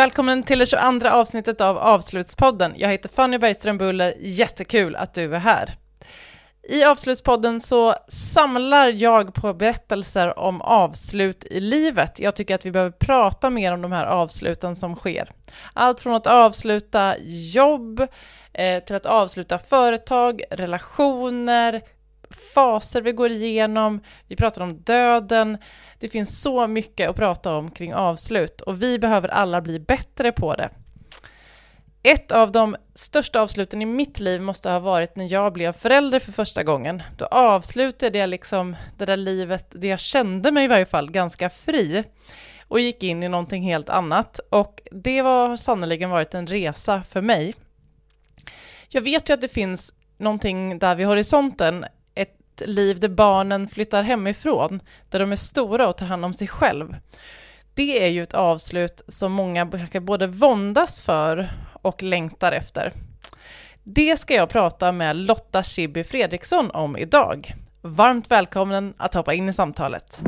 Välkommen till det 22 avsnittet av Avslutspodden. Jag heter Fanny Bergström Buller, jättekul att du är här. I Avslutspodden så samlar jag på berättelser om avslut i livet. Jag tycker att vi behöver prata mer om de här avsluten som sker. Allt från att avsluta jobb, eh, till att avsluta företag, relationer, faser vi går igenom, vi pratar om döden. Det finns så mycket att prata om kring avslut och vi behöver alla bli bättre på det. Ett av de största avsluten i mitt liv måste ha varit när jag blev förälder för första gången. Då avslutade jag liksom det där livet, det jag kände mig i varje fall, ganska fri och gick in i någonting helt annat. Och det var sannerligen varit en resa för mig. Jag vet ju att det finns någonting där vid horisonten, ett liv där barnen flyttar hemifrån, där de är stora och tar hand om sig själv. Det är ju ett avslut som många kanske både våndas för och längtar efter. Det ska jag prata med Lotta Schibbye Fredriksson om idag. Varmt välkommen att hoppa in i samtalet.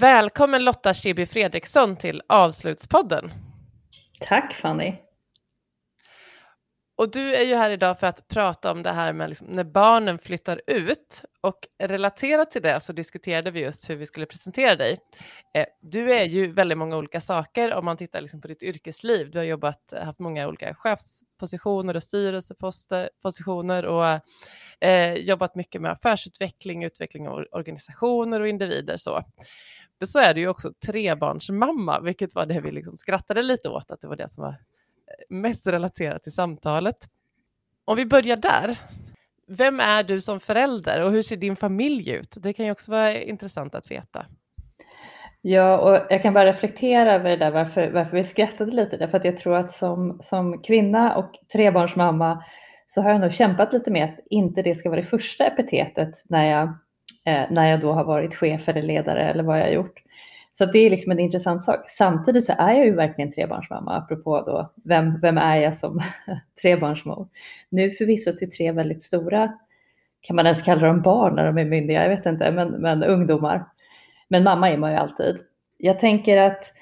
Välkommen Lotta Chibi Fredriksson till Avslutspodden. Tack Fanny. Och du är ju här idag för att prata om det här med liksom när barnen flyttar ut och relaterat till det så diskuterade vi just hur vi skulle presentera dig. Eh, du är ju väldigt många olika saker om man tittar liksom på ditt yrkesliv. Du har jobbat, haft många olika chefspositioner och styrelsepositioner och eh, jobbat mycket med affärsutveckling, utveckling av organisationer och individer. Så. Så är du ju också trebarnsmamma, vilket var det vi liksom skrattade lite åt, att det var det som var eh, mest relaterat till samtalet. Om vi börjar där. Vem är du som förälder och hur ser din familj ut? Det kan ju också vara intressant att veta. Ja, och jag kan bara reflektera över det där varför, varför vi skrattade lite. Därför att jag tror att som, som kvinna och trebarnsmamma så har jag nog kämpat lite med att inte det ska vara det första epitetet när jag, eh, när jag då har varit chef eller ledare eller vad jag har gjort. Så det är liksom en intressant sak. Samtidigt så är jag ju verkligen trebarnsmamma, apropå då vem, vem är jag som trebarnsmor? Nu förvisso till tre väldigt stora, kan man ens kalla dem barn när de är myndiga? Jag vet inte, men, men ungdomar. Men mamma är man ju alltid. Jag tänker att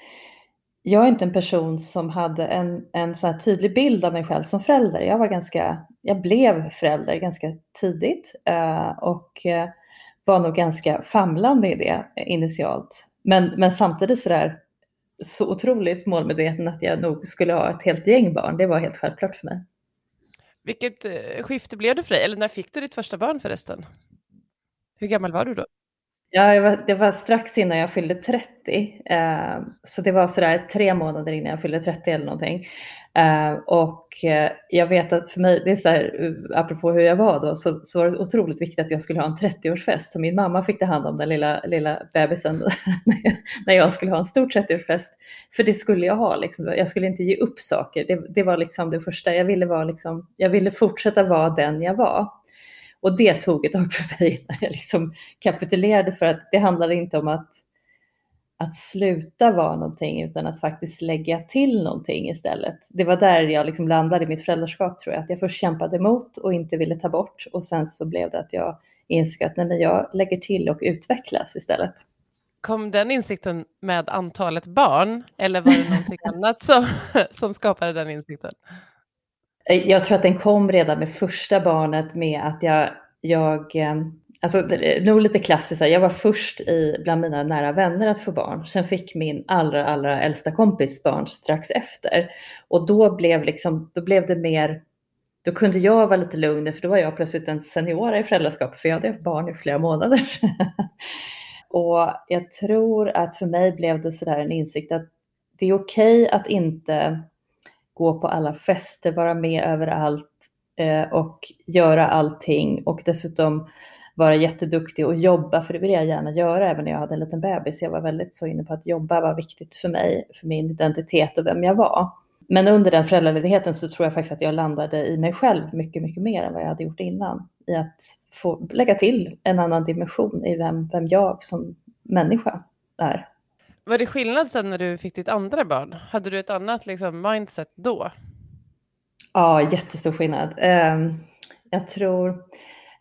jag är inte en person som hade en, en så tydlig bild av mig själv som förälder. Jag var ganska, jag blev förälder ganska tidigt eh, och eh, var nog ganska famlande i det initialt. Men, men samtidigt sådär så otroligt målmedveten att jag nog skulle ha ett helt gäng barn. Det var helt självklart för mig. Vilket eh, skifte blev det för dig? Eller när fick du ditt första barn förresten? Hur gammal var du då? Ja, var, det var strax innan jag fyllde 30. Eh, så det var sådär tre månader innan jag fyllde 30 eller någonting. Uh, och uh, jag vet att för mig, det är så här, eh, apropå hur jag var då, så, så var det otroligt viktigt att jag skulle ha en 30-årsfest. Så min mamma fick ta hand om den lilla, lilla bebisen när jag skulle ha en stor 30-årsfest. För det skulle jag ha, liksom. jag skulle inte ge upp saker. Det, det var liksom det första, jag ville, vara liksom, jag ville fortsätta vara den jag var. Och det tog ett tag för mig när jag liksom kapitulerade för att det handlade inte om att att sluta vara någonting utan att faktiskt lägga till någonting istället. Det var där jag liksom landade i mitt föräldraskap tror jag, att jag först kämpade emot och inte ville ta bort och sen så blev det att jag insåg att nej, men jag lägger till och utvecklas istället. Kom den insikten med antalet barn eller var det någonting annat som, som skapade den insikten? Jag tror att den kom redan med första barnet med att jag, jag eh, Alltså nog lite klassiskt, jag var först i, bland mina nära vänner att få barn. Sen fick min allra, allra äldsta kompis barn strax efter. Och då blev, liksom, då blev det mer, då kunde jag vara lite lugn för då var jag plötsligt en senior i föräldraskap, för jag hade haft barn i flera månader. och jag tror att för mig blev det sådär en insikt att det är okej okay att inte gå på alla fester, vara med överallt eh, och göra allting och dessutom vara jätteduktig och jobba, för det vill jag gärna göra även när jag hade en liten bebis. Jag var väldigt så inne på att jobba var viktigt för mig, för min identitet och vem jag var. Men under den föräldraledigheten så tror jag faktiskt att jag landade i mig själv mycket, mycket mer än vad jag hade gjort innan. I att få lägga till en annan dimension i vem, vem jag som människa är. Var det skillnad sen när du fick ditt andra barn? Hade du ett annat liksom, mindset då? Ja, jättestor skillnad. Ehm, jag tror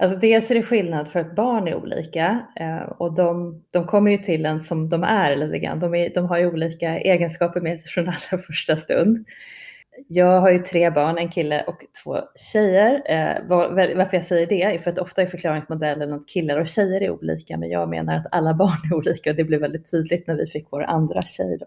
Alltså dels är det skillnad för att barn är olika eh, och de, de kommer ju till en som de är lite grann. De, är, de har ju olika egenskaper med sig från allra första stund. Jag har ju tre barn, en kille och två tjejer. Eh, var, varför jag säger det är för att ofta är förklaringsmodellen att killar och tjejer är olika, men jag menar att alla barn är olika och det blev väldigt tydligt när vi fick vår andra tjej. Då.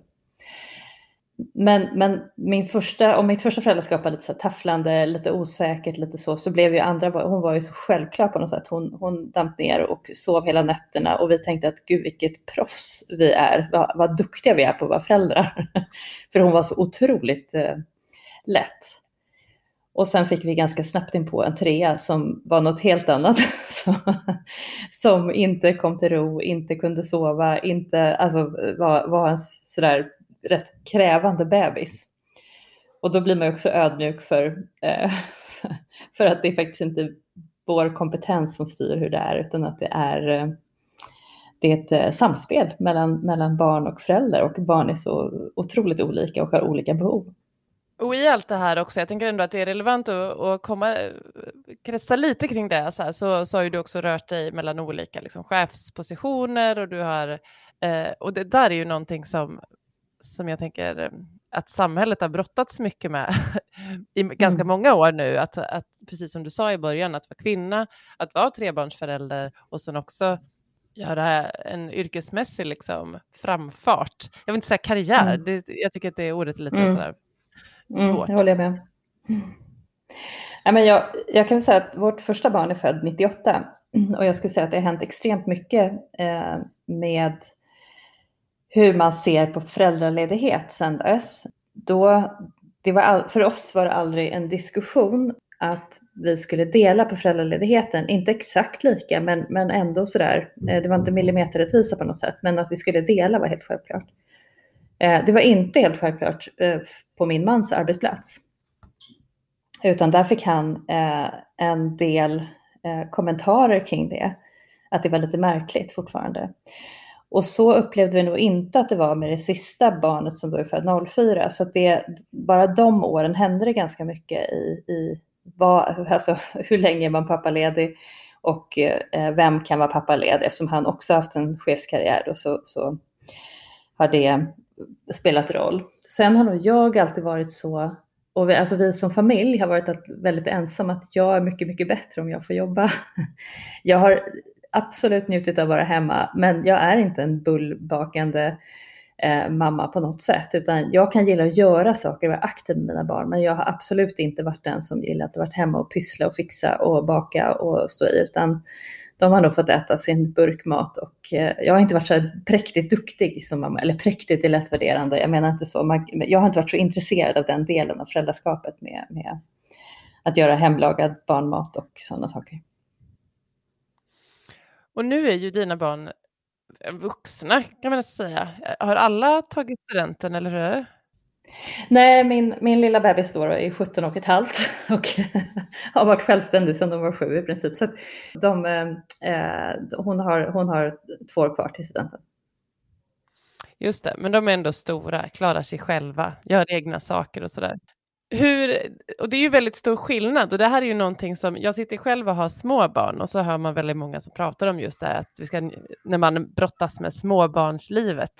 Men, men min första, om mitt första föräldraskap var lite så tafflande, lite osäkert, lite så, så blev ju andra, hon var ju så självklar på något sätt. Hon, hon damp ner och sov hela nätterna och vi tänkte att gud vilket proffs vi är, vad, vad duktiga vi är på att vara föräldrar. För hon var så otroligt eh, lätt. Och sen fick vi ganska snabbt in på en trea som var något helt annat. som inte kom till ro, inte kunde sova, inte, alltså var, var en sådär rätt krävande bebis. Och då blir man också ödmjuk för, eh, för att det är faktiskt inte vår kompetens som styr hur det är, utan att det är, eh, det är ett eh, samspel mellan, mellan barn och föräldrar och barn är så otroligt olika och har olika behov. Och i allt det här också, jag tänker ändå att det är relevant att, att komma, eh, kretsa lite kring det, så, här, så, så har ju du också rört dig mellan olika liksom, chefspositioner och du har, eh, och det där är ju någonting som som jag tänker eh, att samhället har brottats mycket med i ganska mm. många år nu. Att, att, precis som du sa i början, att vara kvinna, att vara trebarnsförälder och sen också göra en yrkesmässig liksom, framfart. Jag vill inte säga karriär, mm. det, jag tycker att det ordet är lite mm. sådär mm, svårt. Mm, det håller jag med. Ja, men jag, jag kan säga att vårt första barn är född 98 och jag skulle säga att det har hänt extremt mycket eh, med hur man ser på föräldraledighet sedan dess. Då, det var all, för oss var det aldrig en diskussion att vi skulle dela på föräldraledigheten. Inte exakt lika, men, men ändå sådär. Eh, det var inte millimeterrättvisa på något sätt, men att vi skulle dela var helt självklart. Eh, det var inte helt självklart eh, på min mans arbetsplats. Utan där fick han en del kommentarer kring det. Att det var lite märkligt fortfarande. Och så upplevde vi nog inte att det var med det sista barnet som då är född 04. Så att det, bara de åren hände det ganska mycket i, i vad, alltså, hur länge är man pappaledig och eh, vem kan vara pappaledig eftersom han också haft en chefskarriär då, så, så har det spelat roll. Sen har nog jag alltid varit så, och vi, alltså vi som familj har varit väldigt ensamma att jag är mycket, mycket bättre om jag får jobba. Jag har absolut njutit av att vara hemma, men jag är inte en bullbakande eh, mamma på något sätt, utan jag kan gilla att göra saker, och vara aktiv med mina barn, men jag har absolut inte varit den som gillat att vara hemma och pyssla och fixa och baka och stå i, utan de har nog fått äta sin burkmat och eh, jag har inte varit så präktigt duktig som mamma, eller präktigt är lättvärderande, jag menar inte så, man, jag har inte varit så intresserad av den delen av föräldraskapet med, med att göra hemlagad barnmat och sådana saker. Och nu är ju dina barn vuxna kan man säga. Har alla tagit studenten eller hur är det? Nej, min, min lilla bebis då är 17 och ett halvt och har varit självständig sedan de var sju i princip. Så de, eh, hon, har, hon har två år kvar till studenten. Just det, men de är ändå stora, klarar sig själva, gör egna saker och sådär. Hur, och det är ju väldigt stor skillnad och det här är ju någonting som, jag sitter själv och har små barn och så hör man väldigt många som pratar om just det här att vi ska, när man brottas med småbarnslivet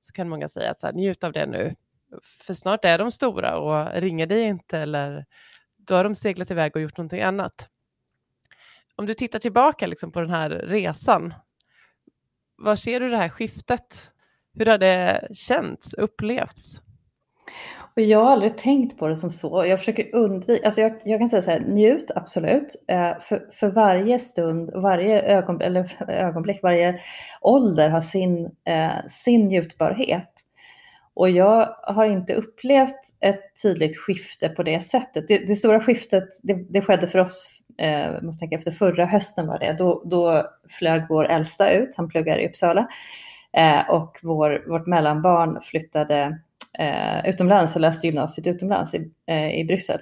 så kan många säga så här, njut av det nu, för snart är de stora och ringer dig inte eller då har de seglat iväg och gjort någonting annat. Om du tittar tillbaka liksom på den här resan, var ser du det här skiftet? Hur har det känts, upplevts? Och jag har aldrig tänkt på det som så. Jag försöker undvika, alltså jag, jag kan säga så här, njut absolut. Eh, för, för varje stund, varje ögonblick, eller ögonblick, varje ålder har sin, eh, sin njutbarhet. Och jag har inte upplevt ett tydligt skifte på det sättet. Det, det stora skiftet, det, det, skedde för oss, eh, måste tänka efter förra hösten var det. Då, då flög vår äldsta ut, han pluggar i Uppsala. Eh, och vår, vårt mellanbarn flyttade eh, utomlands och läste gymnasiet utomlands i, eh, i Bryssel.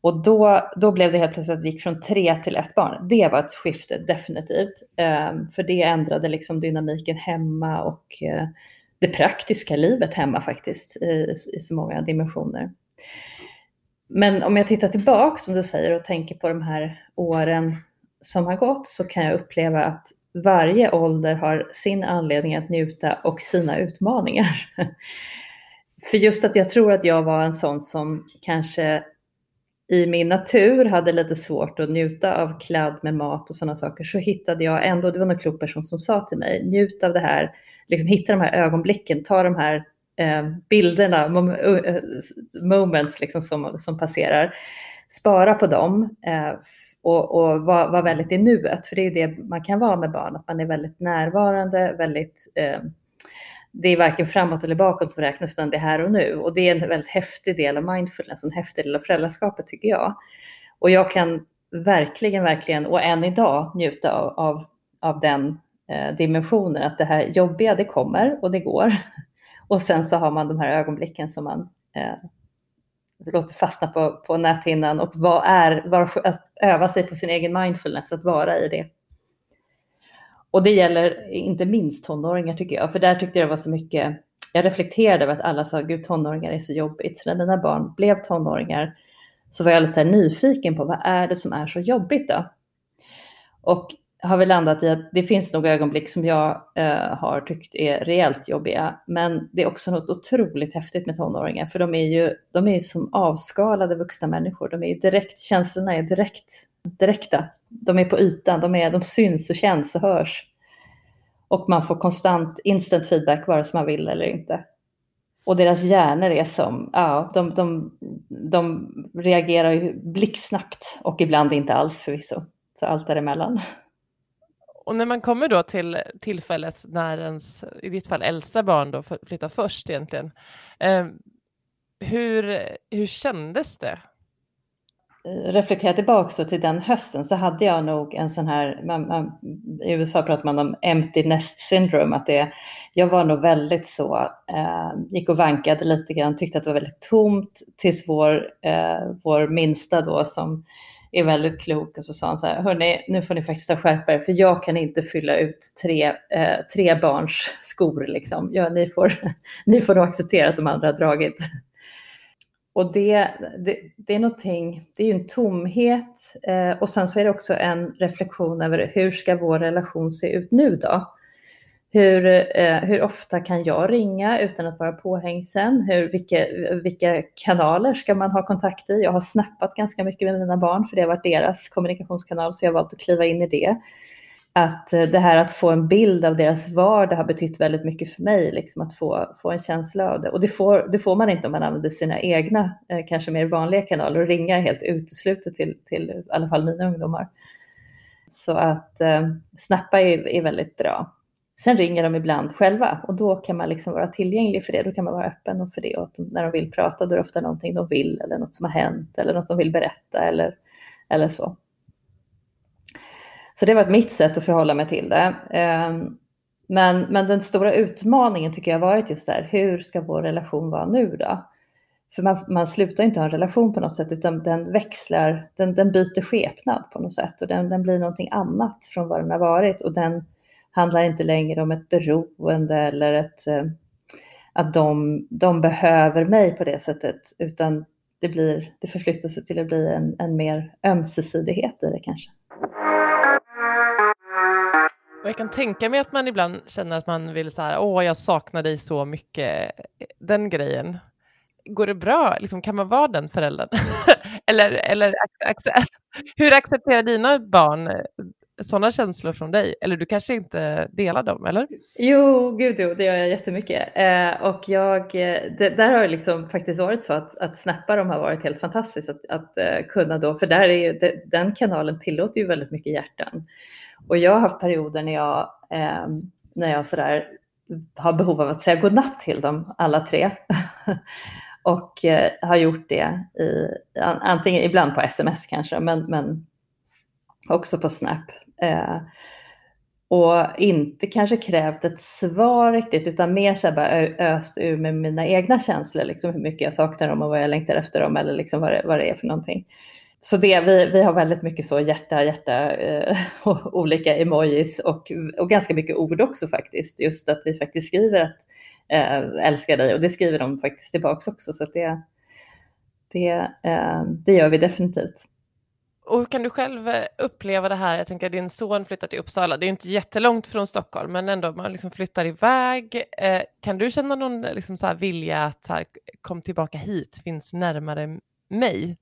Och då, då blev det helt plötsligt att vi gick från tre till ett barn. Det var ett skifte definitivt. Eh, för det ändrade liksom dynamiken hemma och eh, det praktiska livet hemma faktiskt i, i så många dimensioner. Men om jag tittar tillbaka som du säger och tänker på de här åren som har gått så kan jag uppleva att varje ålder har sin anledning att njuta och sina utmaningar. För just att jag tror att jag var en sån som kanske i min natur hade lite svårt att njuta av kladd med mat och sådana saker så hittade jag ändå, det var någon klok person som sa till mig, njut av det här, liksom hitta de här ögonblicken, ta de här eh, bilderna, moments liksom som, som passerar, spara på dem eh, och, och vara var väldigt i nuet, för det är ju det man kan vara med barn, att man är väldigt närvarande, väldigt eh, det är varken framåt eller bakåt som räknas utan det är här och nu. Och det är en väldigt häftig del av mindfulness, en häftig del av föräldraskapet tycker jag. Och jag kan verkligen, verkligen, och än idag njuta av, av, av den eh, dimensionen att det här jobbiga det kommer och det går. Och sen så har man de här ögonblicken som man eh, låter fastna på, på näthinnan och vad är, var, att öva sig på sin egen mindfulness, att vara i det. Och det gäller inte minst tonåringar tycker jag, för där tyckte jag det var så mycket, jag reflekterade över att alla sa gud tonåringar är så jobbigt. Så när mina barn blev tonåringar så var jag lite så nyfiken på vad är det som är så jobbigt då? Och har vi landat i att det finns nog ögonblick som jag eh, har tyckt är rejält jobbiga. Men det är också något otroligt häftigt med tonåringar, för de är ju, de är ju som avskalade vuxna människor. De är ju direkt, känslorna är direkt, direkta de är på ytan, de, är, de syns och känns och hörs. Och man får konstant instant feedback vare sig man vill eller inte. Och deras hjärnor är som, ja, de, de, de reagerar ju blixtsnabbt och ibland inte alls förvisso. Så allt däremellan. Och när man kommer då till tillfället när ens, i ditt fall äldsta barn då flyttar först egentligen. Eh, hur, hur kändes det? Reflektera tillbaka till den hösten så hade jag nog en sån här, man, man, i USA pratar man om empty nest syndrome, att det, jag var nog väldigt så, eh, gick och vankade lite grann, tyckte att det var väldigt tomt tills vår, eh, vår minsta då som är väldigt klok och så sa han så här, hörni, nu får ni faktiskt skärpa er för jag kan inte fylla ut tre, eh, tre barns skor liksom. Ja, ni får, ni får nog acceptera att de andra har dragit och det, det, det, är någonting, det är ju en tomhet eh, och sen så är det också en reflektion över hur ska vår relation se ut nu då? Hur, eh, hur ofta kan jag ringa utan att vara påhängsen? Hur, vilka, vilka kanaler ska man ha kontakt i? Jag har snappat ganska mycket med mina barn för det har varit deras kommunikationskanal så jag har valt att kliva in i det att eh, det här att få en bild av deras vardag har betytt väldigt mycket för mig, liksom att få, få en känsla av det. Och det får, det får man inte om man använder sina egna, eh, kanske mer vanliga kanaler och ringar helt uteslutet till, till i alla fall mina ungdomar. Så att eh, snappa är, är väldigt bra. Sen ringer de ibland själva och då kan man liksom vara tillgänglig för det. Då kan man vara öppen för det. Och när de vill prata då är det ofta någonting de vill eller något som har hänt eller något de vill berätta eller, eller så. Så det var mitt sätt att förhålla mig till det. Ehm, men, men den stora utmaningen tycker jag har varit just där, hur ska vår relation vara nu då? För man, man slutar inte ha en relation på något sätt utan den växlar, den, den byter skepnad på något sätt och den, den blir någonting annat från vad den har varit och den handlar inte längre om ett beroende eller ett, eh, att de, de behöver mig på det sättet utan det, blir, det förflyttar sig till att bli en, en mer ömsesidighet i det kanske. Och jag kan tänka mig att man ibland känner att man vill så här, åh, jag saknar dig så mycket, den grejen. Går det bra? Liksom, kan man vara den föräldern? eller eller hur accepterar dina barn eh, sådana känslor från dig? Eller du kanske inte delar dem, eller? Jo, gud jo, det gör jag jättemycket. Eh, och jag, eh, det, där har det liksom faktiskt varit så att, att snappa dem har varit helt fantastiskt att, att eh, kunna då, för där är ju, det, den kanalen tillåter ju väldigt mycket hjärtan. Och jag har haft perioder när jag, eh, när jag sådär har behov av att säga godnatt till dem alla tre. och eh, har gjort det i, antingen ibland på sms kanske, men, men också på Snap. Eh, och inte kanske krävt ett svar riktigt, utan mer så bara öst ur med mina egna känslor, liksom hur mycket jag saknar dem och vad jag längtar efter dem eller liksom vad, det, vad det är för någonting så det, vi, vi har väldigt mycket så hjärta, hjärta eh, och olika emojis och, och ganska mycket ord också faktiskt. Just att vi faktiskt skriver att eh, älskar dig och det skriver de faktiskt tillbaka också. Så det, det, eh, det gör vi definitivt. Och hur kan du själv eh, uppleva det här? Jag tänker din son flyttar till Uppsala. Det är inte jättelångt från Stockholm, men ändå, man liksom flyttar iväg. Eh, kan du känna någon liksom så vilja att här, kom tillbaka hit, finns närmare mig?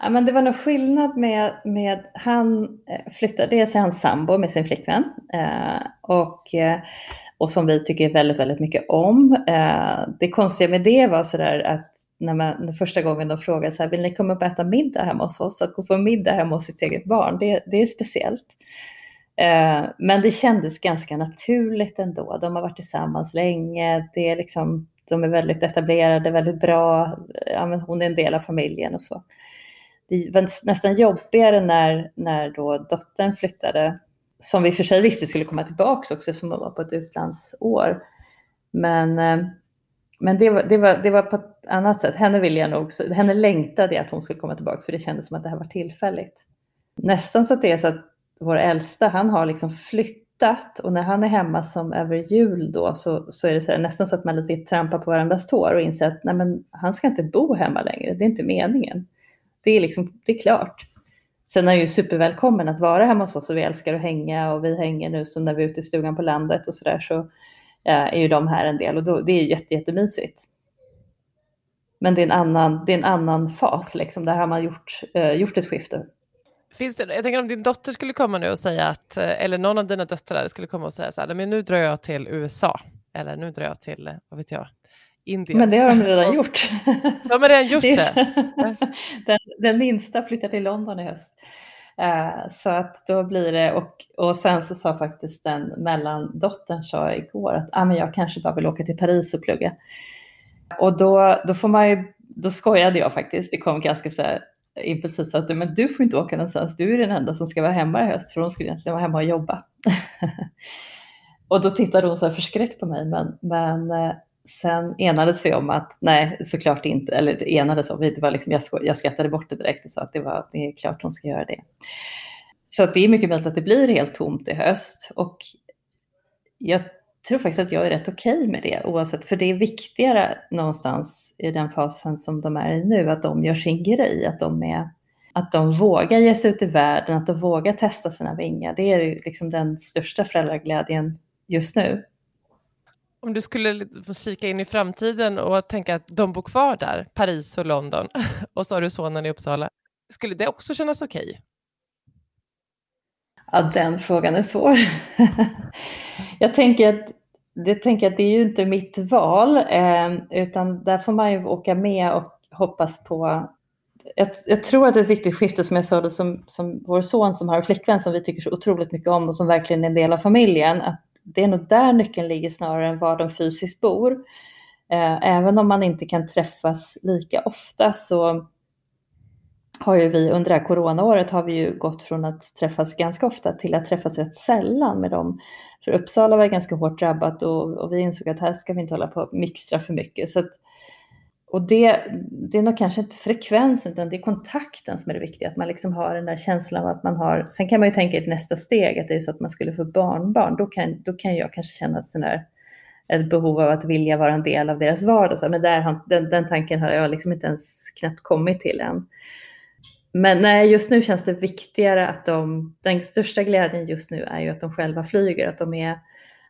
Ja, men det var nog skillnad med, med han eh, flyttade, dels är han sambo med sin flickvän eh, och, eh, och som vi tycker väldigt, väldigt mycket om. Eh, det konstiga med det var sådär att när man, första gången de frågade så här, vill ni komma upp och äta middag hemma hos oss? Att gå på middag hemma hos sitt eget barn, det, det är speciellt. Eh, men det kändes ganska naturligt ändå. De har varit tillsammans länge, det är liksom, de är väldigt etablerade, väldigt bra, ja, men hon är en del av familjen och så. Det var nästan jobbigare när, när då dottern flyttade, som vi för sig visste skulle komma tillbaka också, som var på ett utlandsår. Men eh, men det var, det, var, det var på ett annat sätt. Henne ville jag nog, henne längtade jag att hon skulle komma tillbaka för det kändes som att det här var tillfälligt. Nästan så att det är så att vår äldsta, han har liksom flyttat och när han är hemma som över jul då så, så är det så här, nästan så att man lite trampar på varandras tår och inser att nej men, han ska inte bo hemma längre, det är inte meningen. Det är, liksom, det är klart. Sen är han ju supervälkommen att vara hemma hos oss och vi älskar att hänga och vi hänger nu som när vi är ute i stugan på landet och sådär så Eh, är ju de här en del och då, det är jätte, jättemysigt. Men det är en annan, det är en annan fas, liksom. där har man gjort, eh, gjort ett skifte. Finns det, jag tänker om din dotter skulle komma nu och säga att, eh, eller någon av dina döttrar skulle komma och säga så här, men nu drar jag till USA, eller nu drar jag till, vad vet jag, Indien. Men det har de redan gjort. De har redan gjort det. det. den, den minsta flyttar till London i höst. Eh, så att då blir det, och, och sen så sa faktiskt den mellandottern sa igår att ah, men jag kanske bara vill åka till Paris och plugga. Och då, då får man ju, då skojade jag faktiskt, det kom ganska så här impulsivt sa att men du får inte åka någonstans, du är den enda som ska vara hemma i höst för hon skulle egentligen vara hemma och jobba. och då tittade hon så här förskräckt på mig men, men eh, sen enades vi om att nej, såklart inte, eller enades om, det var liksom, jag, jag skrattade bort det direkt och sa att det, var, det är klart hon ska göra det. Så att det är mycket möjligt att det blir helt tomt i höst och jag tror faktiskt att jag är rätt okej okay med det oavsett, för det är viktigare någonstans i den fasen som de är i nu, att de gör sin grej, att de, är, att de vågar ge sig ut i världen, att de vågar testa sina vingar. Det är liksom den största föräldraglädjen just nu. Om du skulle få kika in i framtiden och tänka att de bor kvar där, Paris och London, och så har du sonen i Uppsala, skulle det också kännas okej? Okay? Ja, den frågan är svår. jag tänker att det, tänker att det är ju inte mitt val, eh, utan där får man ju åka med och hoppas på jag, jag, tror att det är ett viktigt skifte som jag sa det som, som vår son som har en flickvän som vi tycker så otroligt mycket om och som verkligen är en del av familjen. Att det är nog där nyckeln ligger snarare än var de fysiskt bor. Eh, även om man inte kan träffas lika ofta så har ju vi under det här coronaåret har vi ju gått från att träffas ganska ofta till att träffas rätt sällan med dem. För Uppsala var ganska hårt drabbat och, och vi insåg att här ska vi inte hålla på och mixtra för mycket. Så att, och det, det är nog kanske inte frekvensen utan det är kontakten som är det viktiga. Att man liksom har den där känslan av att man har, sen kan man ju tänka i ett nästa steg att det är så att man skulle få barnbarn, då kan, då kan jag kanske känna sån där, ett behov av att vilja vara en del av deras vardag. Men där, den, den tanken har jag liksom inte ens knappt kommit till än. Men nej, just nu känns det viktigare att de, den största glädjen just nu är ju att de själva flyger, att de är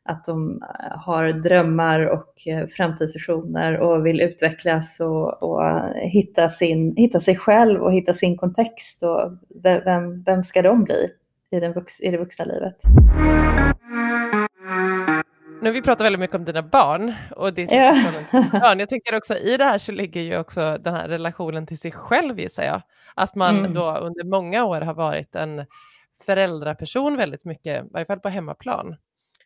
att de eh, har drömmar och eh, framtidsvisioner och vill utvecklas och, och, hitta, sin, hitta sig själv och hitta sin kontext. Och vem, vem ska de bli i, den vux, i det vuxna livet? Nu vi pratar väldigt mycket om dina barn och ditt ja. barn. Jag tänker också i det här så ligger ju också den här relationen till sig själv gissar jag. Att man mm. då under många år har varit en föräldraperson väldigt mycket, i varje fall på hemmaplan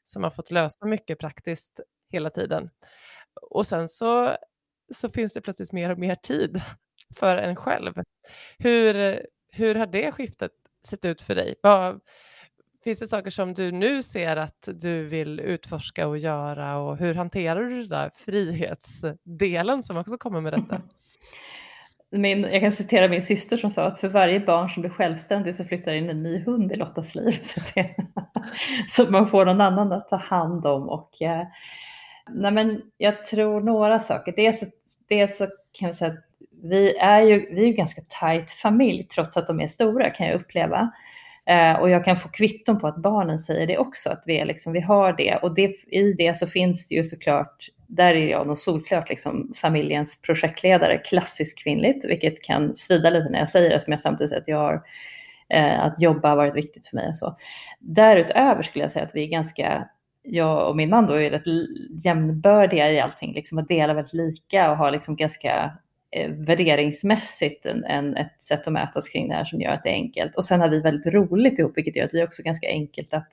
som har fått lösa mycket praktiskt hela tiden. Och sen så, så finns det plötsligt mer och mer tid för en själv. Hur, hur har det skiftet sett ut för dig? Vad, finns det saker som du nu ser att du vill utforska och göra och hur hanterar du den där frihetsdelen som också kommer med detta? Min, jag kan citera min syster som sa att för varje barn som blir självständig så flyttar in en ny hund i Lottas liv. Så, det, så man får någon annan att ta hand om. Och, eh, nej men jag tror några saker. Dels, dels så kan jag säga att vi är ju vi är ganska tajt familj trots att de är stora kan jag uppleva. Eh, och jag kan få kvitton på att barnen säger det också, att vi, är liksom, vi har det. Och det, i det så finns det ju såklart, där är jag nog solklart liksom familjens projektledare, klassiskt kvinnligt, vilket kan svida lite när jag säger det, som jag samtidigt säger att jag har eh, att jobba har varit viktigt för mig och så. Därutöver skulle jag säga att vi är ganska jag och min man då är rätt jämnbördiga i allting, liksom att dela väldigt lika och har liksom ganska Eh, värderingsmässigt en, en, ett sätt att mötas kring det här som gör att det är enkelt. Och sen har vi väldigt roligt ihop, vilket gör att vi också ganska enkelt att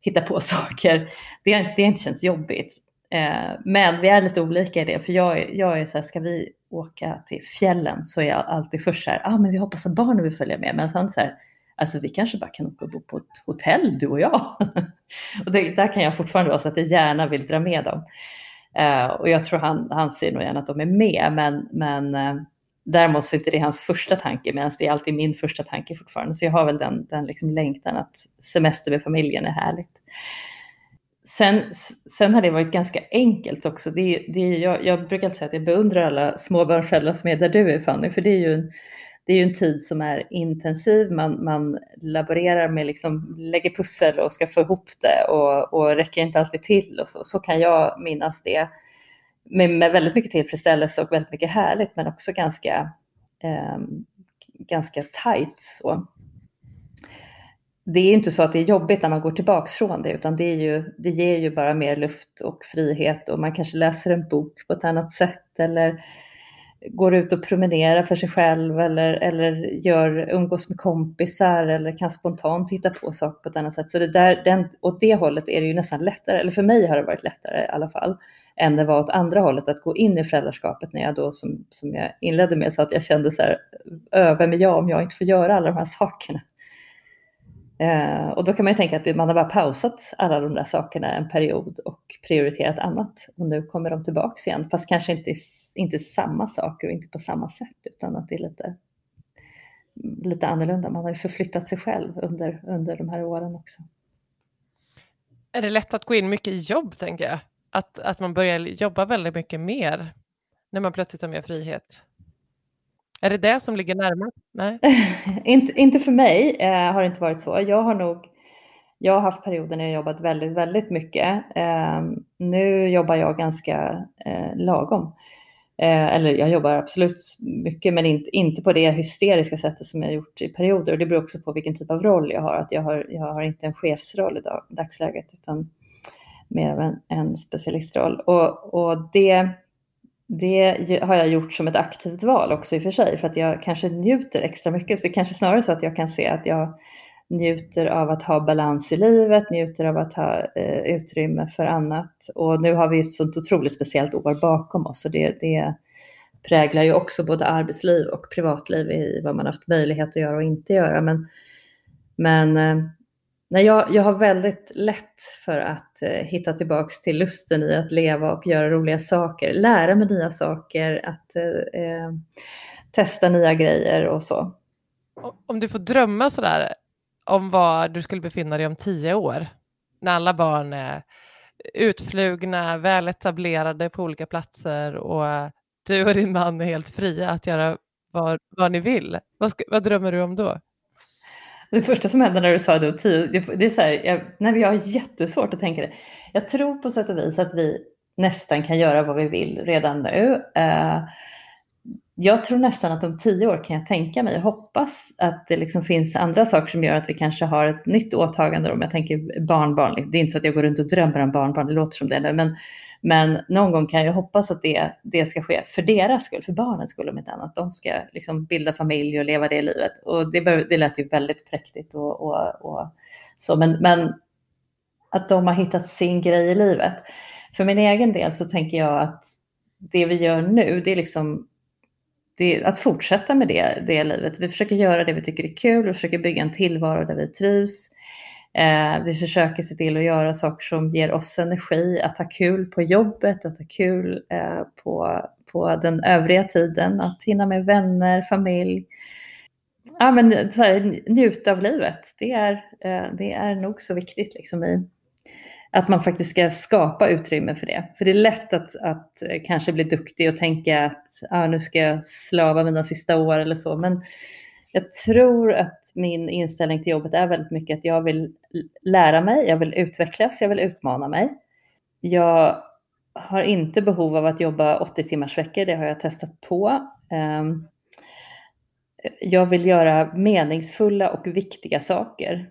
hitta på saker. Det har, det har inte känts jobbigt. Eh, men vi är lite olika i det, för jag, jag är så här, ska vi åka till fjällen så är jag alltid först så här, ah, men vi hoppas att barnen vill följa med. Men sen så här, alltså vi kanske bara kan åka och bo på ett hotell du och jag. och det, där kan jag fortfarande vara så att jag gärna vill dra med dem. Eh, och jag tror han, han ser nog gärna att de är med, men, men eh, däremot så är inte det hans första tanke, medan det är alltid min första tanke fortfarande. Så jag har väl den, den liksom längtan att semester med familjen är härligt. Sen, sen har det varit ganska enkelt också. Det, det, jag, jag brukar säga att jag beundrar alla småbarnsföräldrar som är där du är Fanny, för det är ju en, det är ju en tid som är intensiv. Man, man laborerar med, liksom, lägger pussel och ska få ihop det och, och räcker inte alltid till. Och så, så kan jag minnas det med, med väldigt mycket tillfredsställelse och väldigt mycket härligt, men också ganska, eh, ganska tajt. Så. Det är inte så att det är jobbigt när man går tillbaks från det, utan det, är ju, det ger ju bara mer luft och frihet och man kanske läser en bok på ett annat sätt eller går ut och promenerar för sig själv eller, eller gör, umgås med kompisar eller kan spontant hitta på saker på ett annat sätt. Så det där, den, åt det hållet är det ju nästan lättare, eller för mig har det varit lättare i alla fall, än det var åt andra hållet att gå in i föräldraskapet när jag då, som, som jag inledde med, så att jag kände så här, vem är jag om jag inte får göra alla de här sakerna? Eh, och då kan man ju tänka att man har bara pausat alla de där sakerna en period och prioriterat annat. Och nu kommer de tillbaks igen, fast kanske inte, inte samma saker och inte på samma sätt, utan att det är lite, lite annorlunda. Man har ju förflyttat sig själv under, under de här åren också. Är det lätt att gå in mycket i jobb, tänker jag? Att, att man börjar jobba väldigt mycket mer när man plötsligt har mer frihet? Är det det som ligger närmast? Nej. inte, inte för mig eh, har det inte varit så. Jag har nog jag har haft perioder när jag jobbat väldigt, väldigt mycket. Eh, nu jobbar jag ganska eh, lagom. Eh, eller jag jobbar absolut mycket, men inte, inte på det hysteriska sättet som jag gjort i perioder. Och det beror också på vilken typ av roll jag har. Att jag har, jag har inte en chefsroll i dag, dagsläget, utan mer av en, en specialistroll. Och, och det det har jag gjort som ett aktivt val också i och för sig, för att jag kanske njuter extra mycket. Så det kanske snarare så att jag kan se att jag njuter av att ha balans i livet, njuter av att ha eh, utrymme för annat. Och nu har vi ett sånt otroligt speciellt år bakom oss, och det, det präglar ju också både arbetsliv och privatliv i vad man haft möjlighet att göra och inte göra. Men, men eh, Nej, jag, jag har väldigt lätt för att eh, hitta tillbaks till lusten i att leva och göra roliga saker, lära mig nya saker, att eh, eh testa nya grejer och så. Om du får drömma sådär om var du skulle befinna dig om tio år, när alla barn är utflugna, väletablerade på olika platser och du och din man är helt fria att göra vad, vad ni vill. Vad, ska, vad drömmer du om då? Det första som hände när du sa det, det, det är så här, jag, nej, jag har jättesvårt att tänka det. Jag tror på sätt och vis att vi nästan kan göra vad vi vill redan nu. Uh, jag tror nästan att om tio år kan jag tänka mig, och hoppas att det liksom finns andra saker som gör att vi kanske har ett nytt åtagande. Om jag tänker barnbarn, det är inte så att jag går runt och drömmer om barnbarn, det låter som det nu, men men någon gång kan jag hoppas att det, det ska ske för deras skull, för barnens skull om inte annat. De ska liksom bilda familj och leva det livet. Och det, det lät ju väldigt präktigt och, och, och så, men, men att de har hittat sin grej i livet. För min egen del så tänker jag att det vi gör nu, det är liksom det att fortsätta med det, det livet. Vi försöker göra det vi tycker är kul, vi försöker bygga en tillvaro där vi trivs. Eh, vi försöker se till att göra saker som ger oss energi, att ha kul på jobbet, att ha kul eh, på, på den övriga tiden, att hinna med vänner, familj. Ja, men så här, njuta av livet, det är, eh, det är nog så viktigt liksom i, att man faktiskt ska skapa utrymme för det. För det är lätt att, att eh, kanske bli duktig och tänka att ah, nu ska jag slava mina sista år eller så. Men jag tror att min inställning till jobbet är väldigt mycket att jag vill lära mig, jag vill utvecklas, jag vill utmana mig. Jag har inte behov av att jobba 80 timmars veckor, det har jag testat på. Ehm, jag vill göra meningsfulla och viktiga saker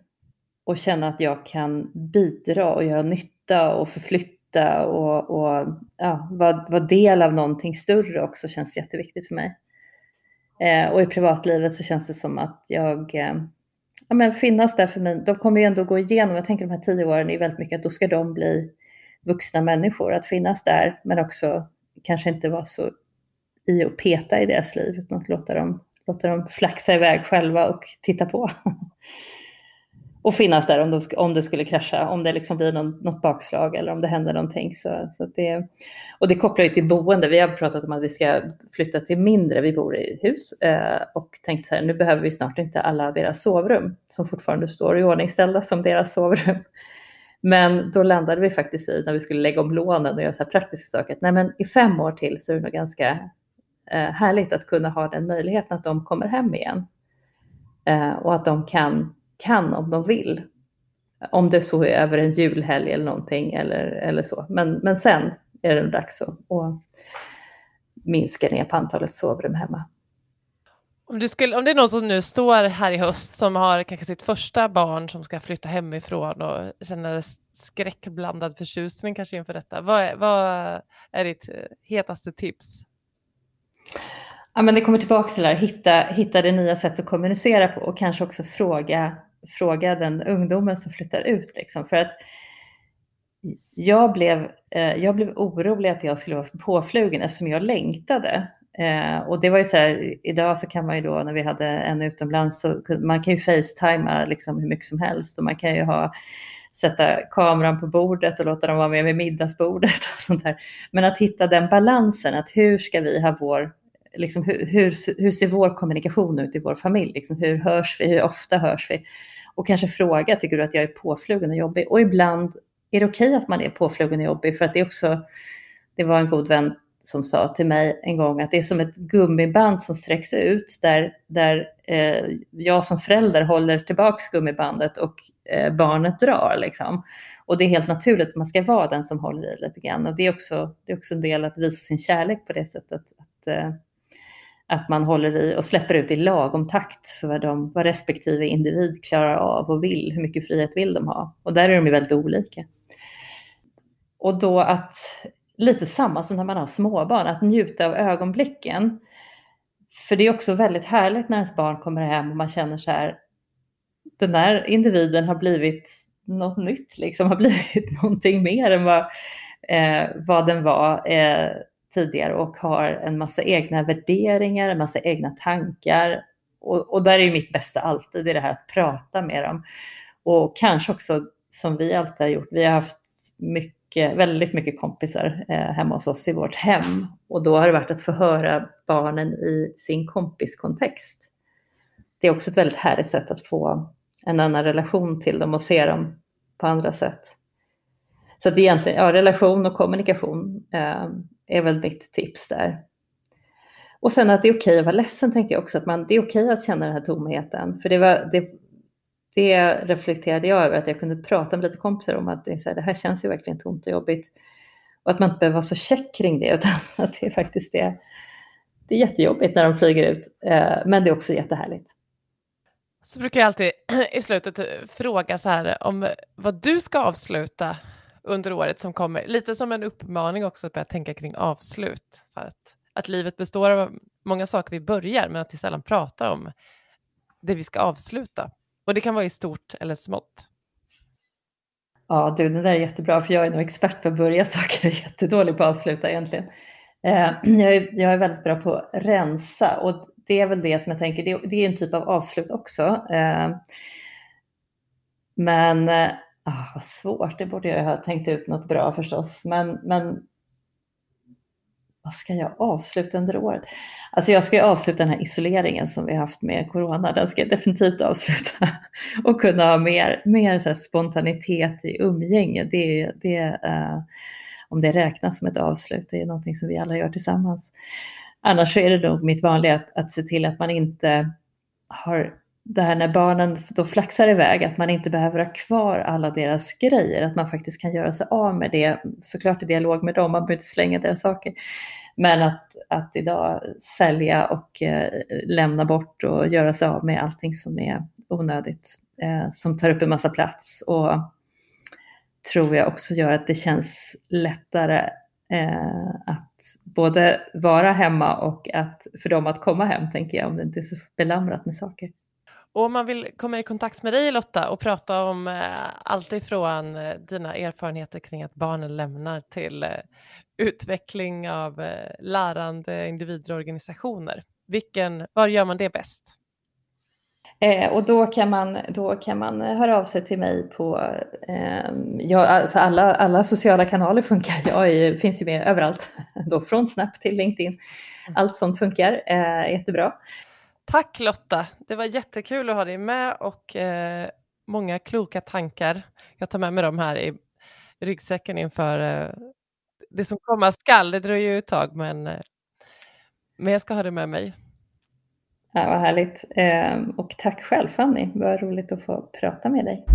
och känna att jag kan bidra och göra nytta och förflytta och, och ja, vara, vara del av någonting större också känns jätteviktigt för mig. Eh, och i privatlivet så känns det som att jag eh, ja, men finnas där för mig. De kommer ju ändå gå igenom, jag tänker de här tio åren är väldigt mycket att då ska de bli vuxna människor. Att finnas där men också kanske inte vara så i och peta i deras liv utan att låta dem, låta dem flaxa iväg själva och titta på. och finnas där om, de, om det skulle krascha, om det liksom blir någon, något bakslag eller om det händer någonting. Så, så det, och det kopplar ju till boende. Vi har pratat om att vi ska flytta till mindre, vi bor i hus eh, och tänkt så här, nu behöver vi snart inte alla deras sovrum som fortfarande står i ordningställda som deras sovrum. Men då landade vi faktiskt i, när vi skulle lägga om lånen och göra så här praktiska saker, att nej men i fem år till så är det nog ganska eh, härligt att kunna ha den möjligheten att de kommer hem igen. Eh, och att de kan kan om de vill. Om det så är över en julhelg eller någonting eller, eller så. Men, men sen är det dags att, att minska ner på antalet sovrum hemma. Om, du skulle, om det är någon som nu står här i höst som har kanske sitt första barn som ska flytta hemifrån och känner skräckblandad förtjusning kanske inför detta. Vad är, vad är ditt hetaste tips? Ja, men det kommer tillbaka till det här, hitta, hitta det nya sätt att kommunicera på och kanske också fråga fråga den ungdomen som flyttar ut. Liksom, för att jag blev, eh, jag blev orolig att jag skulle vara påflugen eftersom jag längtade. Eh, och det var ju så här, idag så kan man ju då när vi hade en utomlands, så man kan ju facetima liksom hur mycket som helst och man kan ju ha sätta kameran på bordet och låta dem vara med vid middagsbordet och sånt där. Men att hitta den balansen, att hur ska vi ha vår, liksom hur, hur, hur ser vår kommunikation ut i vår familj? Liksom hur hörs vi? Hur ofta hörs vi? och kanske fråga, tycker du att jag är påflugen och jobbig? Och ibland är det okej okay att man är påflugen och jobbig för att det är också, det var en god vän som sa till mig en gång att det är som ett gummiband som sträcks ut där, där eh, jag som förälder håller tillbaks gummibandet och eh, barnet drar. Liksom. Och det är helt naturligt att man ska vara den som håller i lite grann. Och det är också, det är också en del att visa sin kärlek på det sättet. Att, eh, att man håller i och släpper ut i lagom takt för vad, de, vad respektive individ klarar av och vill. Hur mycket frihet vill de ha? Och där är de ju väldigt olika. Och då att, lite samma som när man har småbarn, att njuta av ögonblicken. För det är också väldigt härligt när ens barn kommer hem och man känner så här, den där individen har blivit något nytt, liksom har blivit någonting mer än vad, eh, vad den var. Eh, tidigare och har en massa egna värderingar, en massa egna tankar. Och, och där är mitt bästa alltid det här att prata med dem. Och kanske också som vi alltid har gjort, vi har haft mycket, väldigt mycket kompisar eh, hemma hos oss i vårt hem. Och då har det varit att få höra barnen i sin kompiskontext. Det är också ett väldigt härligt sätt att få en annan relation till dem och se dem på andra sätt. Så att egentligen, ja, relation och kommunikation eh, är väl mitt tips där. Och sen att det är okej att vara ledsen tänker jag också, att man, det är okej att känna den här tomheten. För det, var, det, det reflekterade jag över, att jag kunde prata med lite kompisar om att det, är så här, det här känns ju verkligen tomt och jobbigt. Och att man inte behöver vara så check kring det, utan att det är faktiskt det. det är jättejobbigt när de flyger ut, eh, men det är också jättehärligt. Så brukar jag alltid i slutet fråga så här om vad du ska avsluta under året som kommer. Lite som en uppmaning också att börja tänka kring avslut. Så att, att livet består av många saker vi börjar, men att vi sällan pratar om det vi ska avsluta. Och det kan vara i stort eller smått. Ja, du, det där är jättebra, för jag är nog expert på att börja saker och jättedålig på att avsluta egentligen. Eh, jag, är, jag är väldigt bra på att rensa och det är väl det som jag tänker, det, det är en typ av avslut också. Eh, men eh, Ah, vad svårt, det borde jag ha tänkt ut något bra förstås. Men, men vad ska jag avsluta under året? Alltså jag ska ju avsluta den här isoleringen som vi har haft med corona. Den ska jag definitivt avsluta och kunna ha mer, mer så spontanitet i umgänge. Det, det, uh, om det räknas som ett avslut, det är någonting som vi alla gör tillsammans. Annars är det nog mitt vanliga att, att se till att man inte har det här när barnen då flaxar iväg, att man inte behöver ha kvar alla deras grejer, att man faktiskt kan göra sig av med det, såklart i dialog med dem, man behöver inte slänga deras saker. Men att, att idag sälja och eh, lämna bort och göra sig av med allting som är onödigt, eh, som tar upp en massa plats och tror jag också gör att det känns lättare eh, att både vara hemma och att för dem att komma hem, tänker jag, om det inte är så belamrat med saker. Och om man vill komma i kontakt med dig Lotta och prata om eh, allt ifrån eh, dina erfarenheter kring att barnen lämnar till eh, utveckling av eh, lärande individer och organisationer, vilken, var gör man det bäst? Eh, och då kan, man, då kan man höra av sig till mig på, eh, ja, alltså alla, alla sociala kanaler funkar, jag är, finns ju med överallt, då från Snap till LinkedIn. Mm. Allt sånt funkar eh, jättebra. Tack Lotta, det var jättekul att ha dig med och eh, många kloka tankar. Jag tar med mig dem här i ryggsäcken inför eh, det som komma skall. Det dröjer ju ett tag men, eh, men jag ska ha det med mig. Ja, vad härligt. Ehm, och tack själv Fanny, vad roligt att få prata med dig.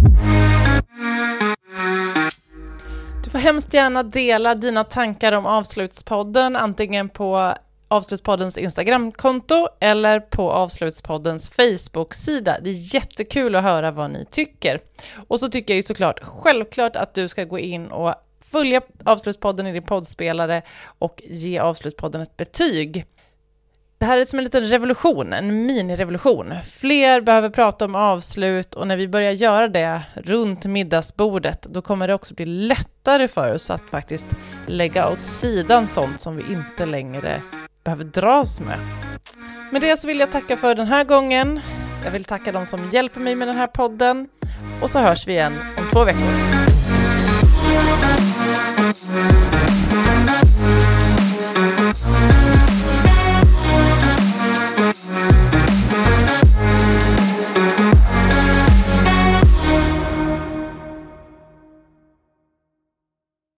Du får hemskt gärna dela dina tankar om Avslutspodden, antingen på Avslutspoddens Instagramkonto eller på Avslutspoddens Facebook-sida. Det är jättekul att höra vad ni tycker. Och så tycker jag ju såklart självklart att du ska gå in och följa Avslutspodden i din poddspelare och ge Avslutspodden ett betyg. Det här är som en liten revolution, en minirevolution. Fler behöver prata om avslut och när vi börjar göra det runt middagsbordet, då kommer det också bli lättare för oss att faktiskt lägga åt sidan sånt som vi inte längre behöver dras med. Med det så vill jag tacka för den här gången. Jag vill tacka dem som hjälper mig med den här podden och så hörs vi igen om två veckor.